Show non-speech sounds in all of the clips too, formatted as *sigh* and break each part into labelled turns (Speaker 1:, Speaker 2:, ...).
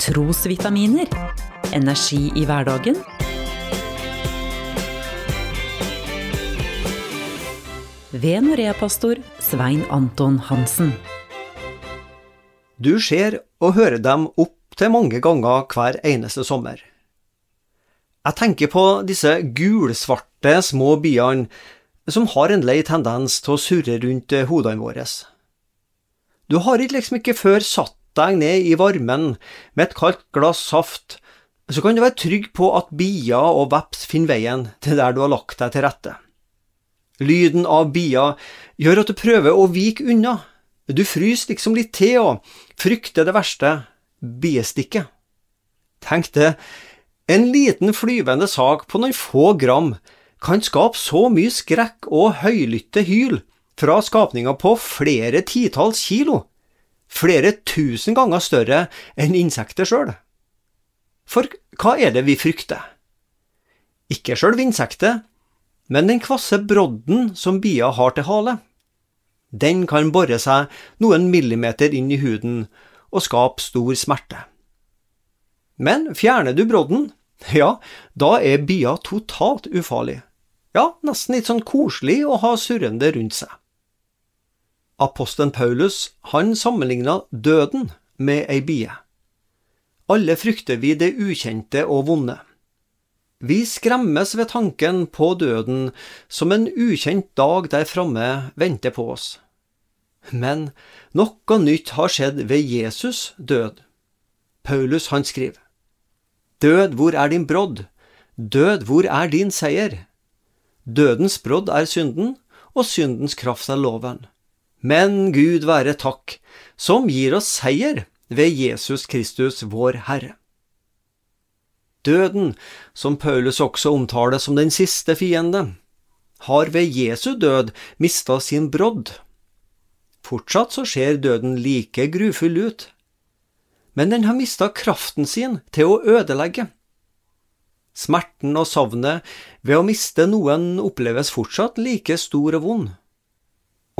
Speaker 1: Trosvitaminer. Energi i hverdagen. Ved Norea-pastor Svein Anton Hansen.
Speaker 2: Du ser og hører dem opp til mange ganger hver eneste sommer. Jeg tenker på disse gulsvarte små byene som har en lei tendens til å surre rundt hodene våre. Du har ikke liksom ikke før satt deg ned i varmen med et kaldt glass saft, så kan du være trygg på at bier og veps finner veien til der du har lagt deg til rette. Lyden av bier gjør at du prøver å vike unna. Du fryser liksom litt til og frykter det verste biestikket. Tenk det, en liten flyvende sak på noen få gram kan skape så mye skrekk og høylytte hyl fra skapninger på flere titalls kilo, flere tusen ganger større enn insekter sjøl. For hva er det vi frykter? Ikke sjølve insektet, men den kvasse brodden som bia har til hale. Den kan bore seg noen millimeter inn i huden og skape stor smerte. Men fjerner du brodden, *laughs* ja, da er bia totalt ufarlig. Ja, nesten litt sånn koselig å ha surrende rundt seg. Apostelen Paulus, han sammenligna døden med ei bie. Alle frykter vi det ukjente og vonde. Vi skremmes ved tanken på døden som en ukjent dag der framme venter på oss. Men noe nytt har skjedd ved Jesus død. Paulus han skriver, Død, hvor er din brodd? Død, hvor er din seier? Dødens brodd er synden, og syndens kraft er loven. Men Gud være takk, som gir oss seier ved Jesus Kristus, vår Herre. Døden, som Paulus også omtaler som den siste fiende, har ved Jesu død mista sin brodd. Fortsatt så ser døden like grufull ut, men den har mista kraften sin til å ødelegge. Smerten og savnet ved å miste noen oppleves fortsatt like stor og vond.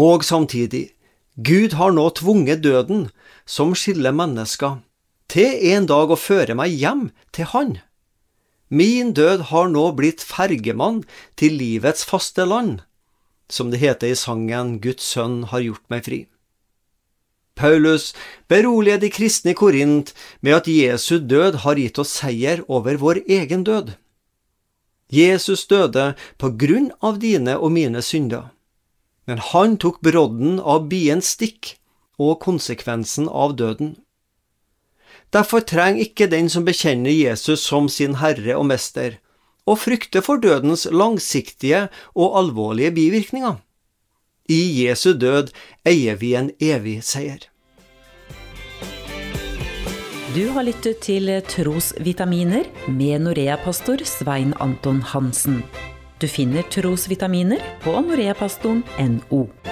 Speaker 2: Og samtidig, Gud har nå tvunget døden, som skiller mennesker, til en dag å føre meg hjem til Han. Min død har nå blitt fergemann til livets faste land, som det heter i sangen Guds sønn har gjort meg fri. Paulus beroliger de kristne i Korint med at Jesu død har gitt oss seier over vår egen død. Jesus døde på grunn av dine og mine synder, men han tok brodden av biens stikk og konsekvensen av døden. Derfor trenger ikke den som bekjenner Jesus som sin Herre og Mester, å frykte for dødens langsiktige og alvorlige bivirkninger. I Jesu død eier vi en evig seier.
Speaker 1: Du har lyttet til Trosvitaminer med Norea-pastor Svein Anton Hansen. Du finner trosvitaminer på noreapastoren.no.